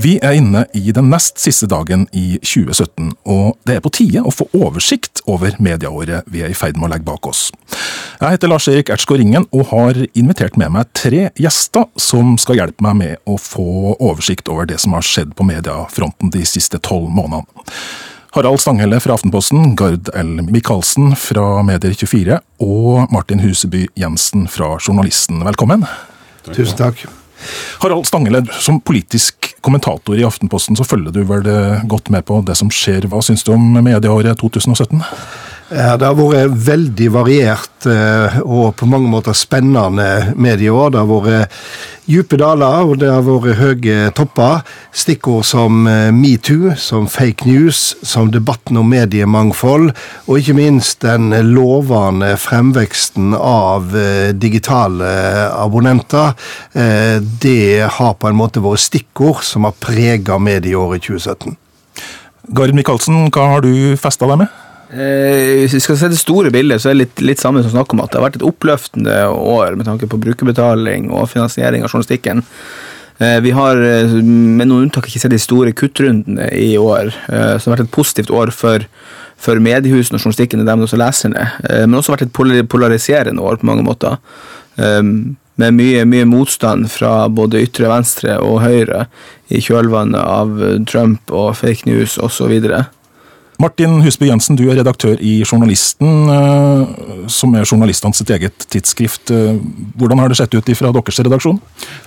Vi er inne i den nest siste dagen i 2017, og det er på tide å få oversikt over medieåret vi er i ferd med å legge bak oss. Jeg heter Lars-Erik Ertsgaard Ringen og har invitert med meg tre gjester som skal hjelpe meg med å få oversikt over det som har skjedd på mediefronten de siste tolv månedene. Harald Stanghelle fra Aftenposten, Gard L. Michaelsen fra Medier24 og Martin Huseby Jensen fra Journalisten. Velkommen. Tusen takk. Harald Stanghelle, som politisk kommentator i Aftenposten, så følger du vel godt med på det som skjer. Hva syns du om medieåret 2017? Det har vært veldig variert eh, og på mange måter spennende medieår. Det har vært dype daler, og det har vært høye topper. Stikkord som eh, metoo, som fake news, som debatten om mediemangfold, og ikke minst den lovende fremveksten av eh, digitale abonnenter. Det har på en måte vært stikkord som har prega medieåret 2017. Gard Michaelsen, hva har du festa deg med? Eh, hvis vi skal se det store bildet, så er det litt, litt samme som snakk om at det har vært et oppløftende år med tanke på brukerbetaling og finansiering av journalistikken. Eh, vi har eh, med noen unntak ikke sett de store kuttrundene i år, eh, som har vært et positivt år for, for mediehusene og journalistikken og dermed også det, men også vært et polariserende år på mange måter. Med mye, mye motstand fra både ytre venstre og høyre i kjølvannet av Trump og fake news osv. Martin Husby Jensen, du er redaktør i Journalisten, eh, som er journalistene sitt eget tidsskrift. Eh, hvordan har det sett ut fra deres redaksjon?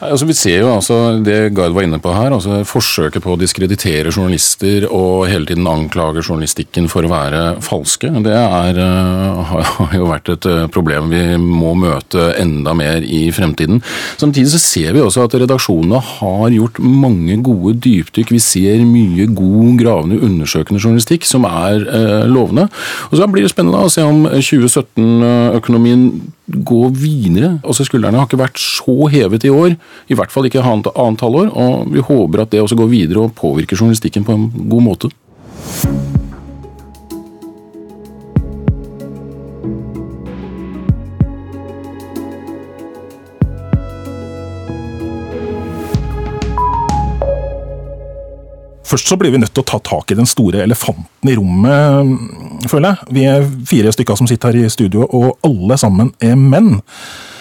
Altså, vi ser jo altså det Gard var inne på her, altså forsøket på å diskreditere journalister og hele tiden anklage journalistikken for å være falske. Det er, eh, har jo vært et problem vi må møte enda mer i fremtiden. Samtidig så ser vi også at redaksjonene har gjort mange gode dypdykk. Vi ser mye god, gravende, undersøkende journalistikk som er eh, lovende. Og Så blir det spennende å se om 2017-økonomien går videre. Altså Skuldrene har ikke vært så hevet i år, i hvert fall ikke annet halvår. Og vi håper at det også går videre og påvirker journalistikken på en god måte. Først så blir vi nødt til å ta tak i den store elefanten i rommet, føler jeg. Vi er fire stykker som sitter her i studio, og alle sammen er menn.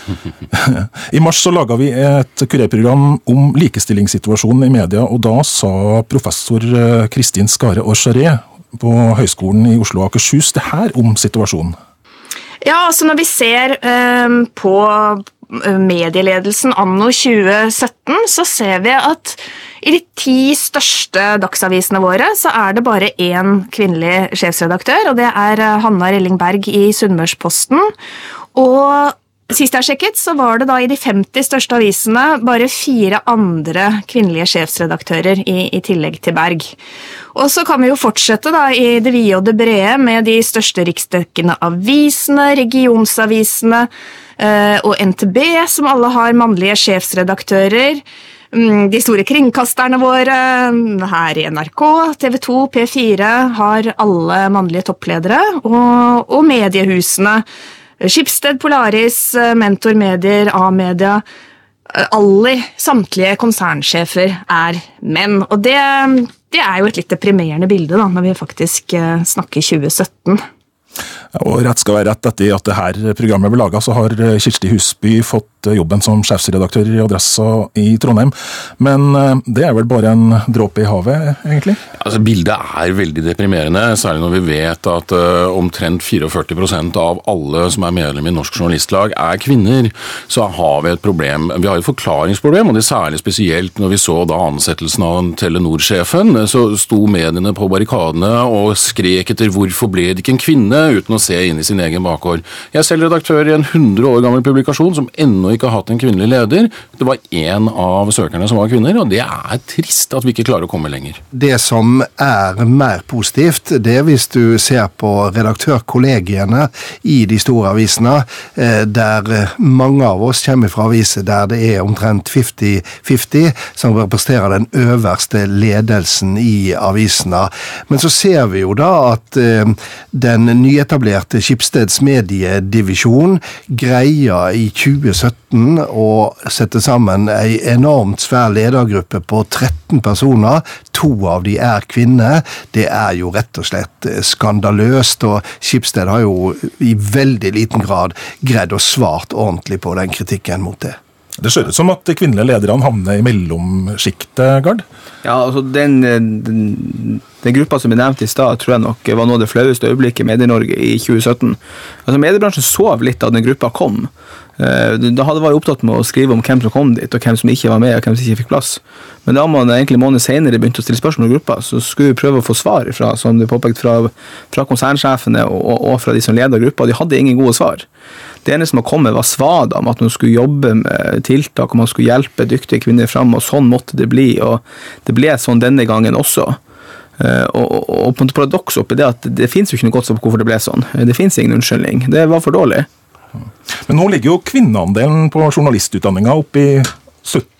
I mars så laga vi et kurerprogram om likestillingssituasjonen i media, og da sa professor eh, Kristin Skare Aarcharé på Høgskolen i Oslo og Akershus det her om situasjonen. Ja, altså når vi ser um, på medieledelsen anno 2017, så ser vi at i de ti største dagsavisene våre så er det bare én kvinnelig sjefsredaktør, og det er eh, Hanna Relling Berg i Sunnmørsposten. Og Sist jeg sjekket, så var det da i de 50 største avisene bare fire andre kvinnelige sjefsredaktører i, i, tillegg til Berg. Og så kan vi jo fortsette da i det vide og det brede med de største riksdekkende avisene, regionsavisene eh, og NTB, som alle har mannlige sjefsredaktører. Mm, de store kringkasterne våre her i NRK, TV 2, P4 har alle mannlige toppledere, og, og mediehusene Skipsted, Polaris, eh, Mentor Medier, A-media eh, Alle samtlige konsernsjefer er menn. Og det, det, er jo et litt deprimerende bilde da, når vi faktisk eh, snakker 2017. Og rett skal være rett etter at dette programmet ble laga, så har Kirsti Husby fått jobben som sjefsredaktør i Adressa i Trondheim. Men eh, det er vel bare en dråpe i havet, egentlig? Altså, Bildet er veldig deprimerende, særlig når vi vet at uh, omtrent 44% av alle som er medlem i Norsk Journalistlag er kvinner. Så har vi et problem. Vi har et forklaringsproblem, og det er særlig spesielt når vi så da ansettelsen av Telenor-sjefen. Så sto mediene på barrikadene og skrek etter 'hvorfor ble det ikke en kvinne', uten å se inn i sin egen bakgård. Jeg er selv redaktør i en 100 år gammel publikasjon som ennå ikke har hatt en kvinnelig leder. Det var én av søkerne som var kvinner, og det er trist at vi ikke klarer å komme lenger. Det som er mer positivt, det er hvis du ser på redaktørkollegiene i de store avisene, eh, der mange av oss kommer fra aviser der det er omtrent 50-50 som representerer den øverste ledelsen i avisene. Men så ser vi jo da at eh, den nyetablerte Skipsteds mediedivisjon greier i 2017 å sette sammen ei enormt svær ledergruppe på 13 personer. To av de er kvinner. Det er jo rett og slett skandaløst, og Skipsted har jo i veldig liten grad greid å svart ordentlig på den kritikken mot det. Det ser ut som at de kvinnelige lederne havner i mellomsjiktet, Gard? Ja, altså den, den, den gruppa som ble nevnt i stad, tror jeg nok var noe av det flaueste øyeblikket i Medie-Norge i 2017. Altså Mediebransjen sov litt da den gruppa kom. Eh, da hadde vært opptatt med å skrive om hvem som kom dit, og hvem som ikke var med, og hvem som ikke fikk plass. Men da man egentlig måned senere begynte å stille spørsmål i gruppa, så skulle vi prøve å få svar fra, som du påpekte, fra, fra konsernsjefene og, og, fra de som leda gruppa. De hadde ingen gode svar. Det eneste som har kommet, var svada om at man skulle jobbe med tiltak, og man skulle hjelpe dyktige kvinner fram, og sånn måtte det bli. Og det ble sånn denne gangen også. Uh, og, og, og paradoks oppi det at det fins jo ikke noe godt svar på hvorfor det ble sånn. Det fins ingen unnskyldning. Det var for dårlig. Men nå ligger jo kvinneandelen på journalistutdanninga oppe i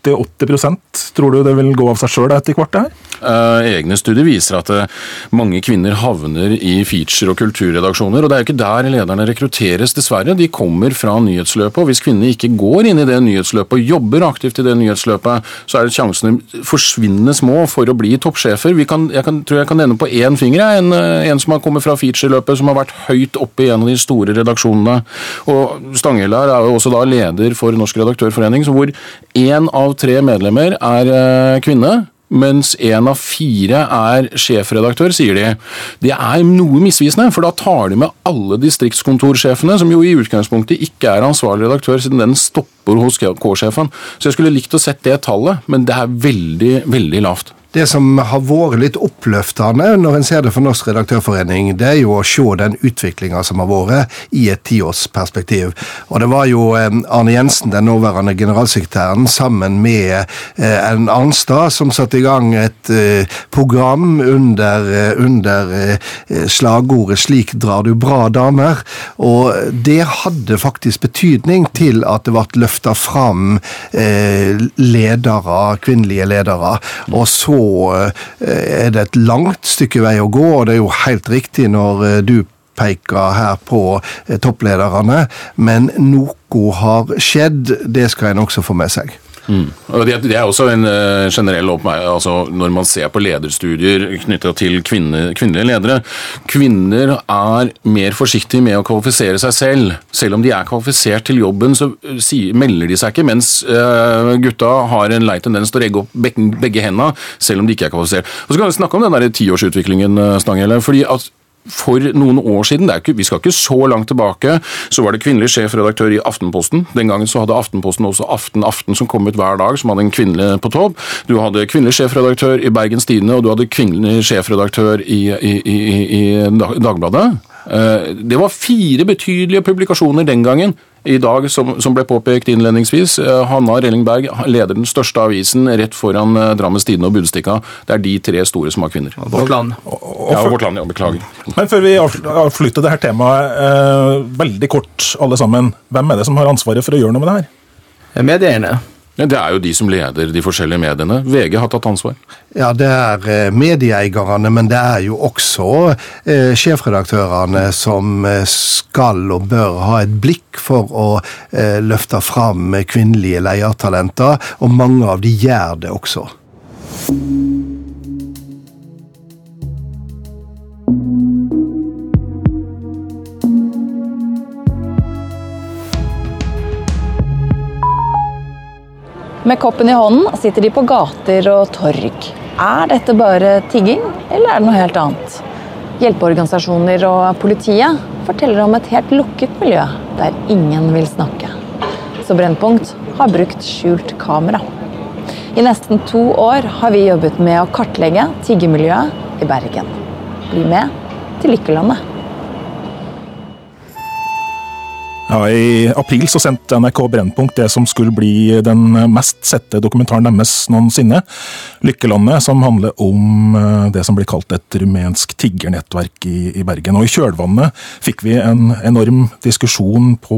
70-80% Tror du det vil gå av seg sjøl etter hvert? det her? Uh, egne studier viser at eh, mange kvinner havner i feature- og kulturredaksjoner. og Det er jo ikke der lederne rekrutteres, dessverre. De kommer fra nyhetsløpet. og Hvis kvinnene ikke går inn i det nyhetsløpet og jobber aktivt i det nyhetsløpet, så er det sjansene forsvinnende små for å bli toppsjefer. Kan, jeg kan, tror jeg kan nevne på én finger en, eh, en som har kommet fra feature-løpet, som har vært høyt oppe i en av de store redaksjonene. Og Stanghelle er jo også da leder for Norsk redaktørforening, hvor én av tre medlemmer er kvinne mens én av fire er sjefredaktør, sier de. Det er noe misvisende, for da tar de med alle distriktskontorsjefene, som jo i utgangspunktet ikke er ansvarlig redaktør, siden den stopper hos K-sjefen. Så jeg skulle likt å sett det tallet, men det er veldig, veldig lavt. Det som har vært litt oppløftende når en ser det for Norsk redaktørforening, det er jo å se den utviklinga som har vært i et tiårsperspektiv. Og det var jo eh, Arne Jensen, den nåværende generalsekretæren, sammen med eh, en Arnstad, som satte i gang et eh, program under, under slagordet 'Slik drar du bra damer'. Og det hadde faktisk betydning til at det ble løfta fram ledere, kvinnelige ledere. Og så er det et langt stykke vei å gå, og det er jo helt riktig når eh, du peker her på eh, topplederne, men noe har skjedd. Det skal en også få med seg. Mm. Det, det, er også en uh, generell oppmerksomhet altså Når man ser på lederstudier knytta til kvinne, kvinnelige ledere Kvinner er mer forsiktige med å kvalifisere seg selv. Selv om de er kvalifisert til jobben, så uh, si, melder de seg ikke, mens uh, gutta har en lei tendens til å regge opp begge, begge hendene, selv om de ikke er kvalifisert. Og Så kan vi snakke om den tiårsutviklingen, Stanghelle. fordi at for noen år siden, ikke, vi skal ikke så langt tilbake, så var det kvinnelig sjefredaktør i Aftenposten. Den gangen så hadde Aftenposten også Aften Aften som kom ut hver dag, som hadde en kvinnelig på topp. Du hadde kvinnelig sjefredaktør i Bergens Tidende, og du hadde kvinnelig sjefredaktør i, i, i, i Dagbladet. Eh, det var fire betydelige publikasjoner den gangen. I dag, som, som ble påpekt innledningsvis, eh, Hanna Rellingberg leder den største avisen rett foran eh, Drammens Tidende og Budstikka. Det er de tre store som har kvinner. Vårt Land. Ja, Vårt Land, ja, beklager. Men før vi avslutter dette temaet, eh, veldig kort alle sammen. Hvem er det som har ansvaret for å gjøre noe med det her? Medieeierne. Det er jo de som leder de forskjellige mediene. VG har tatt ansvar. Ja, det er eh, medieeierne, men det er jo også eh, sjefredaktørene som eh, skal og bør ha et blikk for å eh, løfte fram kvinnelige leiertalenter, og mange av de gjør det også. Med koppen i hånden sitter de på gater og torg. Er dette bare tigging, eller er det noe helt annet? Hjelpeorganisasjoner og politiet forteller om et helt lukket miljø der ingen vil snakke. Så Brennpunkt har brukt skjult kamera. I nesten to år har vi jobbet med å kartlegge tiggermiljøet i Bergen. Bli med til Lykkelandet. Ja, I april så sendte NRK Brennpunkt det som skulle bli den mest sette dokumentaren deres noensinne. 'Lykkelandet', som handler om eh, det som blir kalt et rumensk tiggernettverk i, i Bergen. Og I kjølvannet fikk vi en enorm diskusjon på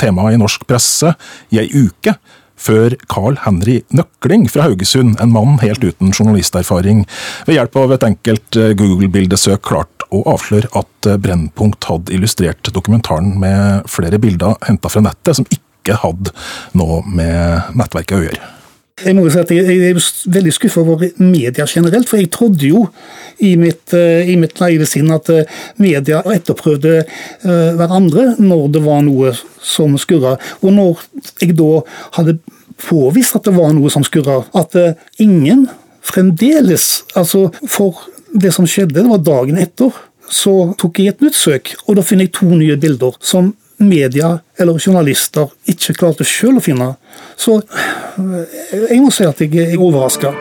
temaet i norsk presse i ei uke før Carl Henry Nøkling fra Haugesund, en mann helt uten journalisterfaring, ved hjelp av et enkelt eh, Google-bildesøk klarte å avsløre at Brennpunkt hadde illustrert dokumentaren med flere bilder henta fra nettet som ikke hadde noe med nettverket å gjøre. Jeg må jo si at jeg, er veldig skuffa over media generelt, for jeg trodde jo i mitt, eh, i mitt naive sinn at eh, media etterprøvde uh, hverandre når det var noe som skurra. Og når jeg da hadde påvist at det var noe som skurra, at ingen fremdeles Altså, for det som skjedde, det var dagen etter, så tok jeg et nytt søk, og da finner jeg to nye bilder som media eller journalister ikke klarte sjøl å finne. Så eh, jeg må si at jeg er overraska.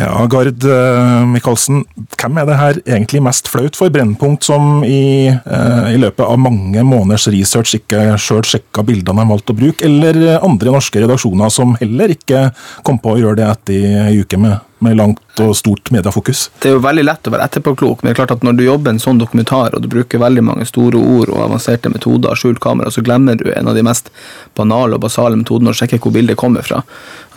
Ja, Gard uh, Michaelsen, hvem er det her egentlig mest flaut for? Brennpunkt som i, uh, i løpet av mange måneders research ikke sjøl sjekka bildene de valgte å bruke, eller andre norske redaksjoner som heller ikke kom på å gjøre det etter ei uke med med langt og stort mediefokus. Det er jo veldig lett å være etterpåklok, men det er klart at når du jobber en sånn dokumentar, og du bruker veldig mange store ord og avanserte metoder, skjult kamera, så glemmer du en av de mest banale og basale metodene å sjekke hvor bildet kommer fra.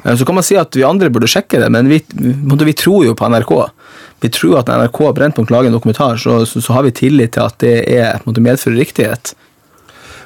Eh, så kan man si at vi andre burde sjekke det, men vi, vi tror jo på NRK. Vi tror at når NRK Brennpunkt lager en dokumentar, så, så, så, har vi tillit til at det er, medfører riktighet.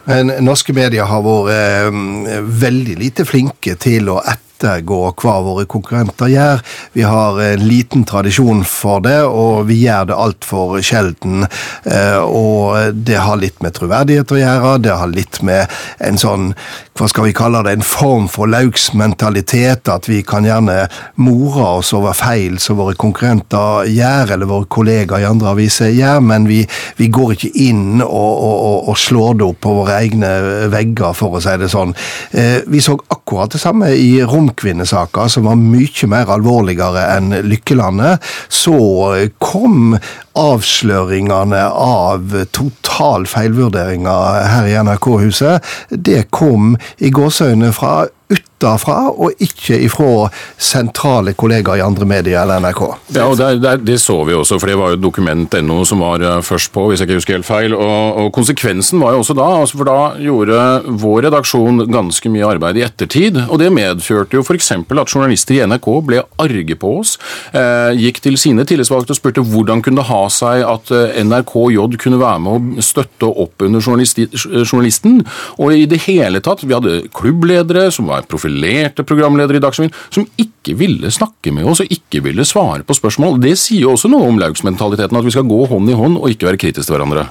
Men norske medier har vært eh, veldig lite flinke til å etterprøve ettergå hva våre konkurrenter gjør. Vi har en liten tradisjon for det, og vi gjør det altfor sjelden. Eh, og det har litt med troverdighet å gjøre, det har litt med en sånn, hva skal vi kalle det, en form for lauksmentalitet. At vi kan gjerne more oss over feil som våre konkurrenter gjør, eller våre kollegaer i andre aviser gjør, men vi, vi går ikke inn og, og, og, slår det opp på våre egne vegger, for å si det sånn. Eh, vi så akkurat det samme i rom domkvinnesaker, som var mye mer alvorligere enn Lykkelandet, så kom avsløringene av total feilvurderinger her i NRK-huset. Det kom i gåseøynene fra utafra, og ikke ifra sentrale kollegaer i andre medier eller NRK. Ja, og det, det, det så vi også, for det var jo dokument.no som var eh, først på, hvis jeg ikke husker helt feil. Og, og konsekvensen var jo også da, altså for da gjorde vår redaksjon ganske mye arbeid i ettertid. Og det medførte jo f.eks. at journalister i NRK ble arge på oss, eh, gikk til sine tillitsvalgte og spurte hvordan kunne det ha seg at NRKJ kunne være med å støtte opp under journalisten. Og i det hele tatt, vi hadde klubbledere som var profilerte programledere i Dagsrevyen, som ikke ville snakke med oss og ikke ville svare på spørsmål. Det sier jo også noe om laugsmentaliteten, at vi skal gå hånd i hånd og ikke være kritiske til hverandre.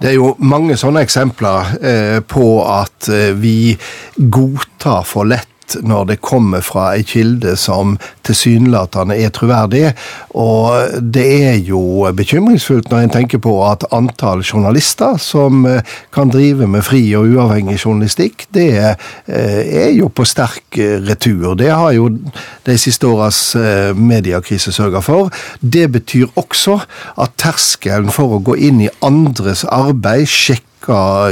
Det er jo mange sånne eksempler eh, på at eh, vi godtar for lett når det kommer fra ei kilde som tilsynelatende er troverdig. Og det er jo bekymringsfullt når en tenker på at antall journalister som eh, kan drive med fri og uavhengig journalistikk, det eh, er jo på sterk eh, retur. Det har jo de siste åras mediekrise sørga for. Det betyr også at terskelen for å gå inn i andres arbeid, sjekke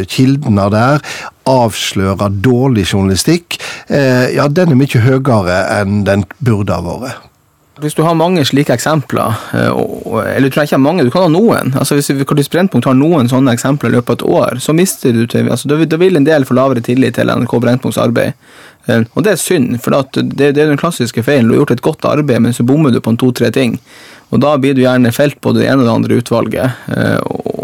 kildene der, avslører dårlig journalistikk, eh, ja, den er mye høyere enn den burde ha vært. Hvis du har mange slike eksempler, eller du tror jeg ikke har mange, du kan ha noen altså Hvis Kardis Brennpunkt har noen sånne eksempler i løpet av et år, så mister du til altså Da vil en del få lavere tillit til NRK Brennpunkts arbeid. Eh, og det er synd, for det, er den klassiske feilen. Du har gjort et godt arbeid, men så bommer du på en to-tre ting. Og da blir du gjerne felt på det ene og det andre utvalget, eh,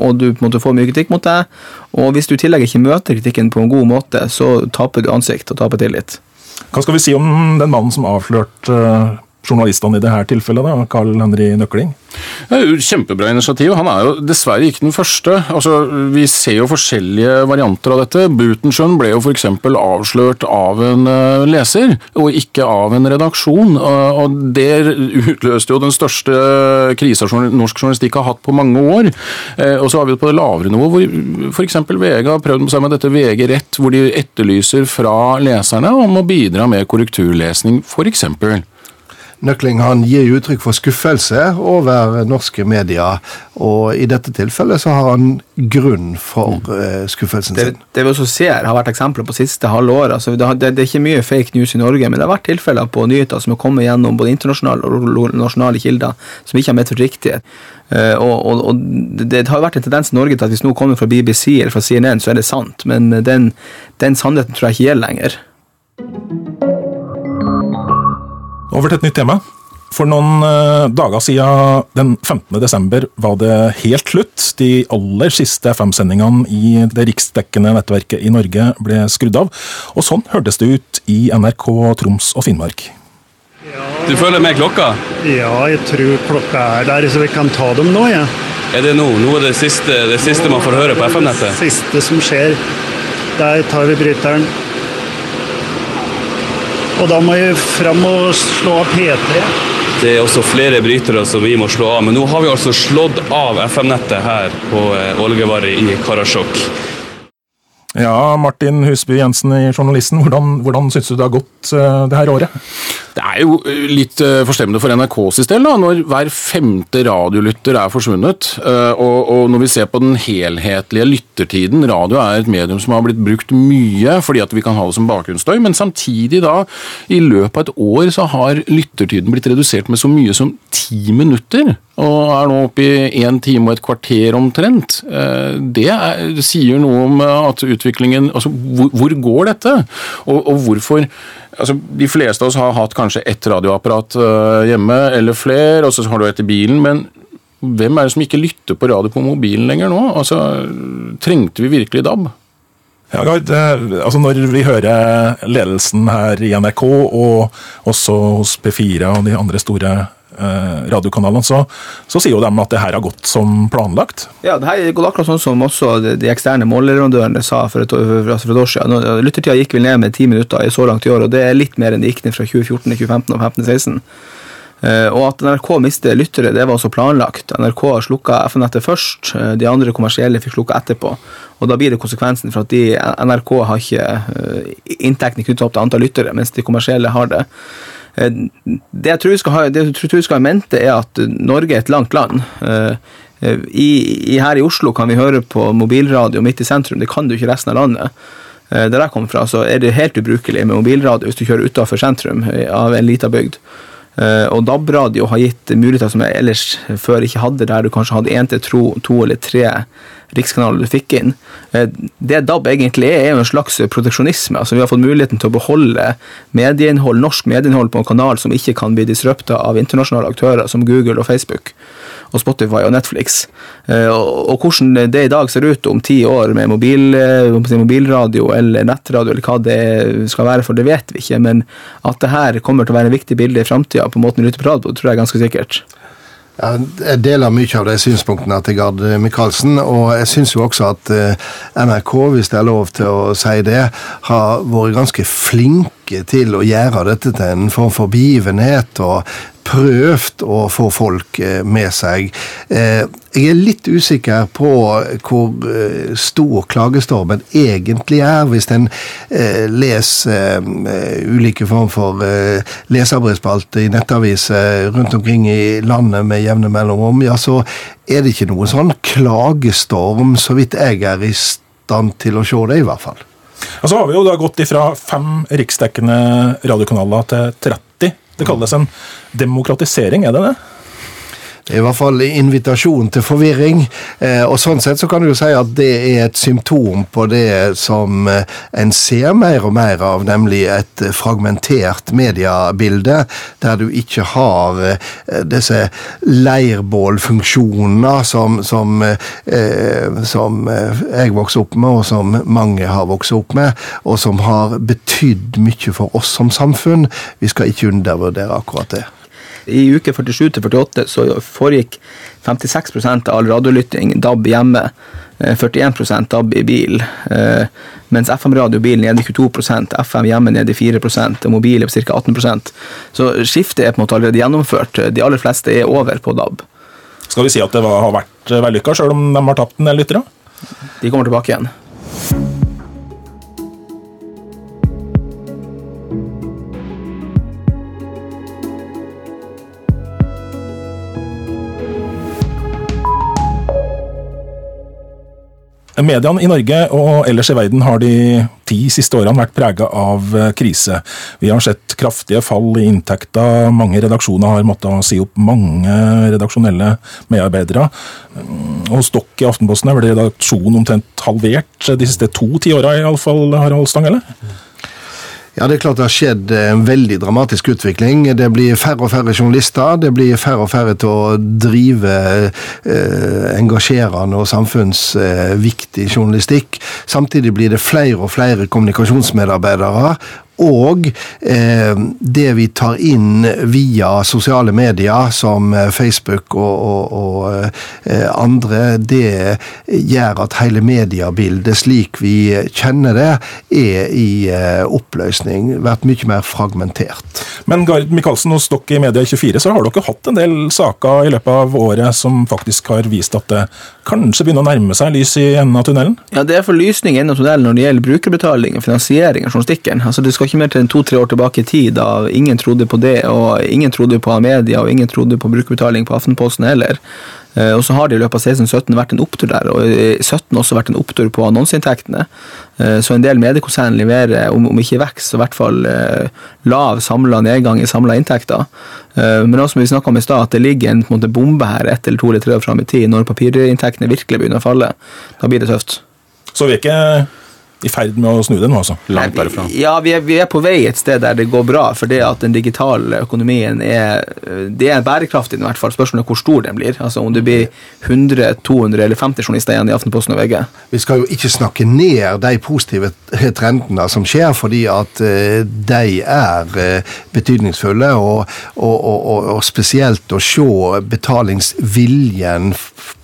og du på en måte får mye kritikk mot deg. Og hvis du i tillegg ikke møter kritikken på en god måte, så taper du ansikt og taper tillit. Hva skal vi si om den mannen som avslørte eh, journalistene i dette tilfellet, da, Carl Henry Nøkling? Jo Kjempebra initiativ. Han er jo dessverre ikke den første. Altså, Vi ser jo forskjellige varianter av dette. Butenschøn ble jo f.eks. avslørt av en uh, leser, og ikke av en redaksjon. Og Det utløste jo den største krisa norsk journalistikk har hatt på mange år. Uh, og så har vi det på det lavere nivå, hvor f.eks. VG har prøvd seg med dette VG Rett, hvor de etterlyser fra leserne om å bidra med korrekturlesning, f.eks. Nøkling han gir uttrykk for skuffelse over norske medier, og i dette tilfellet så har han grunn for uh, skuffelsen det, sin. Det vi også ser har vært eksempler på siste halvår. Altså, det, det, det, er ikke mye fake news i Norge, men det har vært tilfeller på nyheter som har kommet gjennom både internasjonale og nasjonale kilder, som ikke har medført riktighet. Uh, og, og, og det, det, har vært en tendens i Norge til at hvis noe kommer fra BBC eller fra CNN, så er det sant, men den, den sannheten tror jeg ikke gjelder lenger. Over til et nytt tema. For noen eh, dager siden, den 15. desember, var det helt slutt. De aller siste FM-sendingene i det riksdekkende nettverket i Norge ble skrudd av. Og sånn hørtes det ut i NRK Troms og Finnmark. Du følger med klokka? Ja, jeg tror klokka er der, så vi kan ta dem nå, ja. Er det nå? Nå er det siste, det siste man får høre på FM-nettet? Det siste som skjer. Der tar vi bryteren. Og da må vi fram og slå av P3. Det er også flere brytere som vi må slå av, men nå har vi altså slått av FM-nettet her på eh, i Karasjok. Ja, Martin Husby Jensen i Journalisten, hvordan, hvordan syns du det har gått uh, det her året? Det er jo eh, litt uh, forstemmende for NRKs del, da, når hver femte radiolytter er forsvunnet. Uh, og, og, når vi ser på den helhetlige lyttertiden Radio er et medium som har blitt brukt mye fordi at vi kan ha det som bakgrunnsstøy, men samtidig da, i løpet av et år, så har lyttertiden blitt redusert med så mye som ti minutter og er nå oppe i én time og et kvarter omtrent. Det, er, det sier noe om at utviklingen Altså, hvor, hvor går dette? Og, og hvorfor altså, De fleste av oss har hatt kanskje ett radioapparat hjemme, eller flere, og så har du et i bilen. men hvem er det som ikke lytter på radio på mobilen lenger nå? Altså, Trengte vi virkelig DAB? Ja, Gard, altså Når vi hører ledelsen her i NRK, og også hos P4 og de andre store radiokanalene, så, så, sier jo de at det her har gått som planlagt. Ja, det her går akkurat sånn som også de, eksterne målleverandørene sa for et, for et år siden. Lyttertida gikk vel ned med ti minutter i så langt i år, og det er litt mer enn det gikk ned fra 2014 til 2015 og 2015-2016. Og at NRK mister lyttere, det var også planlagt. NRK slukka FN-nettet først, de andre kommersielle fikk slukka etterpå. Og da blir det konsekvensen for at de, NRK har ikke inntektene knyttet opp til antall lyttere, mens de kommersielle har det. Det jeg tror vi skal ha, det jeg tror vi skal ha mente, er at Norge er et langt land. I, i, her i Oslo kan vi høre på mobilradio midt i sentrum, det kan du ikke resten av landet. Der jeg kommer fra, så er det helt ubrukelig med mobilradio hvis du kjører utafor sentrum av en lita bygd. Og DAB-radio har gitt muligheter som jeg ellers før ikke hadde, der du kanskje hadde én til to, to eller tre rikskanaler du fikk inn. Det DAB egentlig er, er jo en slags proteksjonisme. altså Vi har fått muligheten til å beholde medieinnhold, norsk medieinnhold på en kanal som ikke kan bli disrupta av internasjonale aktører som Google og Facebook og Spotify og Netflix. Og hvordan det i dag ser ut om ti år med mobil, mobilradio eller nettradio eller hva det skal være, for det vet vi ikke, men at det her kommer til å være en viktig bilde i framtida på måten vi lytter på radio, tror jeg er ganske sikkert. Jeg deler mye av de synspunktene til Gard Michaelsen, og jeg syns jo også at NRK, hvis det er lov til å si det, har vært ganske flinke til å gjøre dette til en form for begivenhet, og prøvd å få folk med seg. Jeg er litt usikker på hvor stor klagestormen egentlig er, hvis en leser ulike form for leserbrevspalte i nettaviser rundt omkring i landet med jevne mellomrom, ja, så er det ikke noen sånn klagestorm, så vidt jeg er i stand til å se det, i hvert fall. Og så har vi jo da gått ifra fem riksdekkende radiokanaler til 30. Det kalles en demokratisering, er det det? I hvert fall invitasjon til forvirring. og Sånn sett så kan du jo si at det er et symptom på det som en ser mer og mer av, nemlig et fragmentert mediebilde, der du ikke har disse leirbålfunksjonene som, som, som jeg vokste opp med, og som mange har vokst opp med, og som har betydd mye for oss som samfunn. Vi skal ikke undervurdere akkurat det. I uke 47 til 48 så foregikk 56% av all radiolytting DAB hjemme. 41% DAB i bil. Mens FM-radio bil nede i 22 FM hjemme nede i 4% og mobil er på ca. 18% Så skiftet er på en måte allerede gjennomført. De aller fleste er over på DAB. Skal vi si at det har vært vellykka, sjøl om de har tapt en del lyttere? De kommer tilbake igjen. Mediene i Norge og ellers i verden har de ti siste årene vært prega av krise. Vi har sett kraftige fall i inntekter, mange redaksjoner har måttet si opp mange redaksjonelle medarbeidere. Og Stokk i Aftenposten er vel redaksjonen omtrent halvert de siste to tiåra, iallfall, Harald Stang, eller? Ja, det er klart det har skjedd en veldig dramatisk utvikling. Det blir færre og færre journalister. Det blir færre og færre til å drive eh, engasjerende og samfunnsviktig eh, journalistikk. Samtidig blir det flere og flere kommunikasjonsmedarbeidere og eh, det vi tar inn via sosiale medier som eh, Facebook og, og, og eh, andre, det gjør at hele mediebildet slik vi kjenner det, er i eh, oppløsning. Vært mye mer fragmentert. Men Gard Michaelsen, hos dere i Media24 så har dere hatt en del saker i løpet av året som faktisk har vist at det kanskje begynner å nærme seg lys i enden av tunnelen? Ja, det er forlysning i enden av tunnelen når det gjelder brukerbetaling og finansiering av journalistikken. Altså, det skal ikke mer til enn to-tre år tilbake i tid da ingen trodde på det, og ingen trodde på media, og ingen trodde på brukerbetaling på Aftenposten heller. Eh, og så har det i løpet av 16-17 vært en opptur der, og i 17 også vært en opptur på annonseinntektene. Eh, så en del mediekonsern leverer, om, ikke vekst, så i hvert fall eh, lav samla nedgang i samla inntekter. Men også som vi snakka om i stad, at det ligger en, en bombe her ett eller to eller tre år fram i tid, når papirinntektene virkelig begynner å falle. Da blir det tøft. Så vi ikke i ferd med å snu det nå, altså? Langt derfra. Ja, vi er, vi er, på vei et sted der det går bra, for det at den digitale økonomien er det er bærekraftig, i hvert fall. Spørsmålet er hvor stor den blir. Altså Om det blir 100, 200 eller 50 journalister igjen i Aftenposten og VG. Vi skal jo ikke snakke ned de positive trendene som skjer, fordi at uh, de er uh, betydningsfulle. Og, og, og, og, spesielt å se betalingsviljen Eh,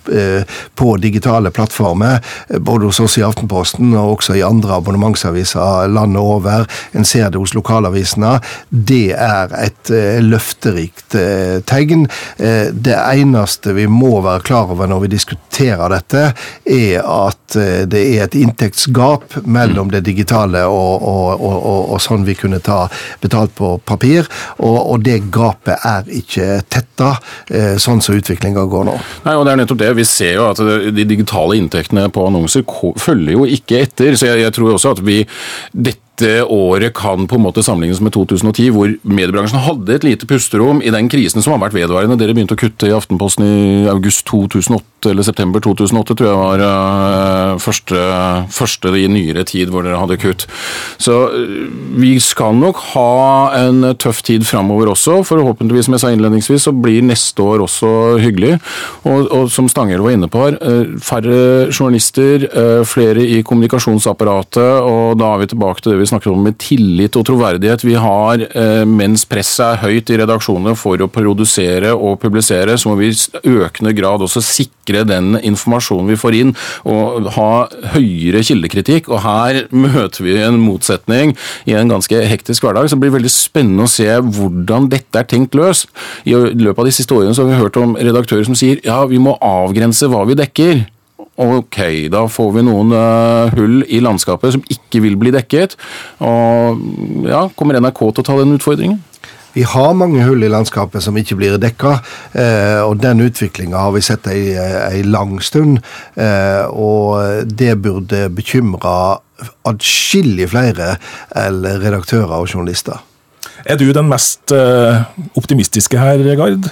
på digitale plattformer, eh, både hos oss i Aftenposten og også i andre abonnementsaviser landet over. En ser det hos lokalavisene. Det er et eh, løfterikt tegn. Det eneste vi må være klar over når vi diskuterer dette, er at det er et inntektsgap mellom det digitale og, og, og, og sånn vi kunne ta betalt på papir. Og, det gapet er ikke tetta, sånn som utviklinga går nå. Nei, og det er nettopp det vi ser jo at de digitale inntektene på annonser følger jo ikke etter. Så jeg, jeg tror også at vi dette dette året kan på en måte sammenlignes med 2010, hvor mediebransjen hadde et lite pusterom i den krisen som har vært vedvarende. Dere begynte å kutte i Aftenposten i august 2008 eller september 2008, tror jeg var uh, første, første, i nyere tid hvor dere hadde kutt. Så uh, vi skal nok ha en tøff tid framover også. Forhåpentligvis, som jeg sa innledningsvis, så blir neste år også hyggelig. Og, og som Stanghelle var inne på her, uh, færre journalister, flere i kommunikasjonsapparatet, og da er vi tilbake til det vi snakker om med tillit og troverdighet. Vi har, eh, mens presset er høyt i redaksjonene for å produsere og publisere, så må vi i økende grad også sikre den informasjonen vi får inn, og ha høyere kildekritikk. Og her møter vi en motsetning i en ganske hektisk hverdag, så det blir veldig spennende å se hvordan dette er tenkt løst. I løpet av de siste årene så har vi hørt om redaktører som sier ja, vi må avgrense hva vi dekker. Ok, da får vi noen uh, hull i landskapet som ikke vil bli dekket. Og ja, Kommer NRK til å ta den utfordringen? Vi har mange hull i landskapet som ikke blir dekka, eh, og den utviklinga har vi sett ei, ei lang stund. Eh, og det burde bekymre adskillig flere eller redaktører og journalister. Er du den mest eh, optimistiske her, Gard?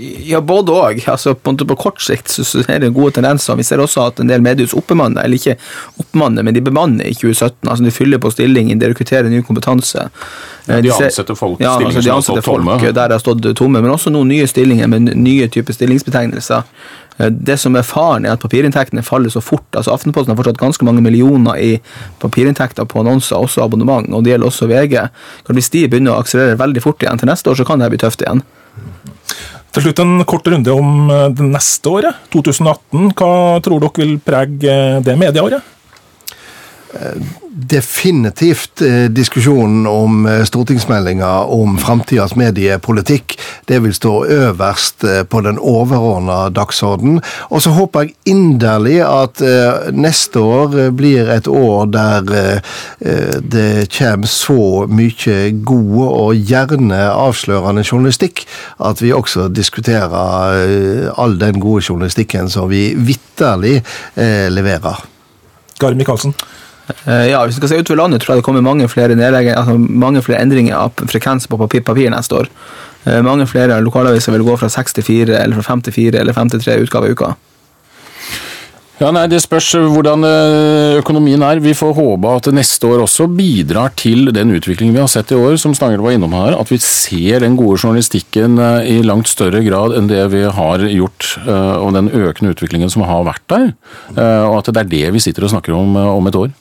Ja, både òg. Altså, på, på, kort sikt så, så er det gode tendenser. Vi ser også at en del mediehus oppbemanner, eller ikke oppbemanner, men de bemanner i 2017. altså De fyller på stillingen, de rekrutterer ny kompetanse. Ja, de ansetter folk, ja, altså, de ansetter folk der det har stått tomme, men også noen nye stillinger med nye typer stillingsbetegnelser. Eh, det som er faren, er at papirinntektene faller så fort. altså Aftenposten har fortsatt ganske mange millioner i papirinntekter på annonser, også abonnement, og det gjelder også VG. Hvis de begynner å akselerere veldig fort igjen til neste år, så kan det bli tøft igjen. Til slutt en kort runde om eh, det neste året, 2018. Hva tror dere vil prege eh, det medieåret? Definitivt eh, diskusjonen om eh, stortingsmeldinga om framtidas mediepolitikk. Det vil stå øverst eh, på den overordna dagsorden. Og så håper jeg inderlig at neste år blir et år der det kommer så mye god og gjerne avslørende journalistikk at vi også diskuterer all den gode journalistikken som vi vitterlig leverer. Gard Michaelsen? Eh, ja, Hvis vi skal se utover landet, tror jeg det kommer mange flere, altså mange flere endringer av frekvens på papir, papir neste år. Eh, mange flere lokalaviser vil gå fra 6 til 4, eller fra 5 til 4, eller 5 til 3 utgaver i uka. Ja, nei, Det spørs hvordan eh, økonomien er. Vi får håpe at neste år også bidrar til den utviklingen vi har sett i år, som Stangel var innom her. At vi ser den gode journalistikken i langt større grad enn det vi har gjort, og den økende utviklingen som har vært der. Og at det er det vi sitter og snakker om om et år.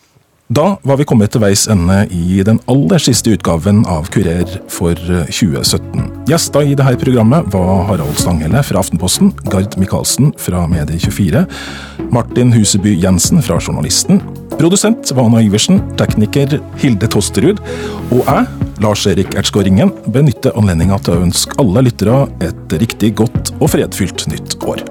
Da var vi kommet til veis ende i den aller siste utgaven av Kurer for 2017. Gjester i dette programmet var Harald Stanghelle fra Aftenposten, Gard Michaelsen fra Medie24, Martin Huseby Jensen fra Journalisten, produsent Vana Iversen, tekniker Hilde Tosterud, og jeg, Lars-Erik Ertsgaard Ringen, benytter anledninga til å ønske alle lyttere et riktig godt og fredfylt nytt år.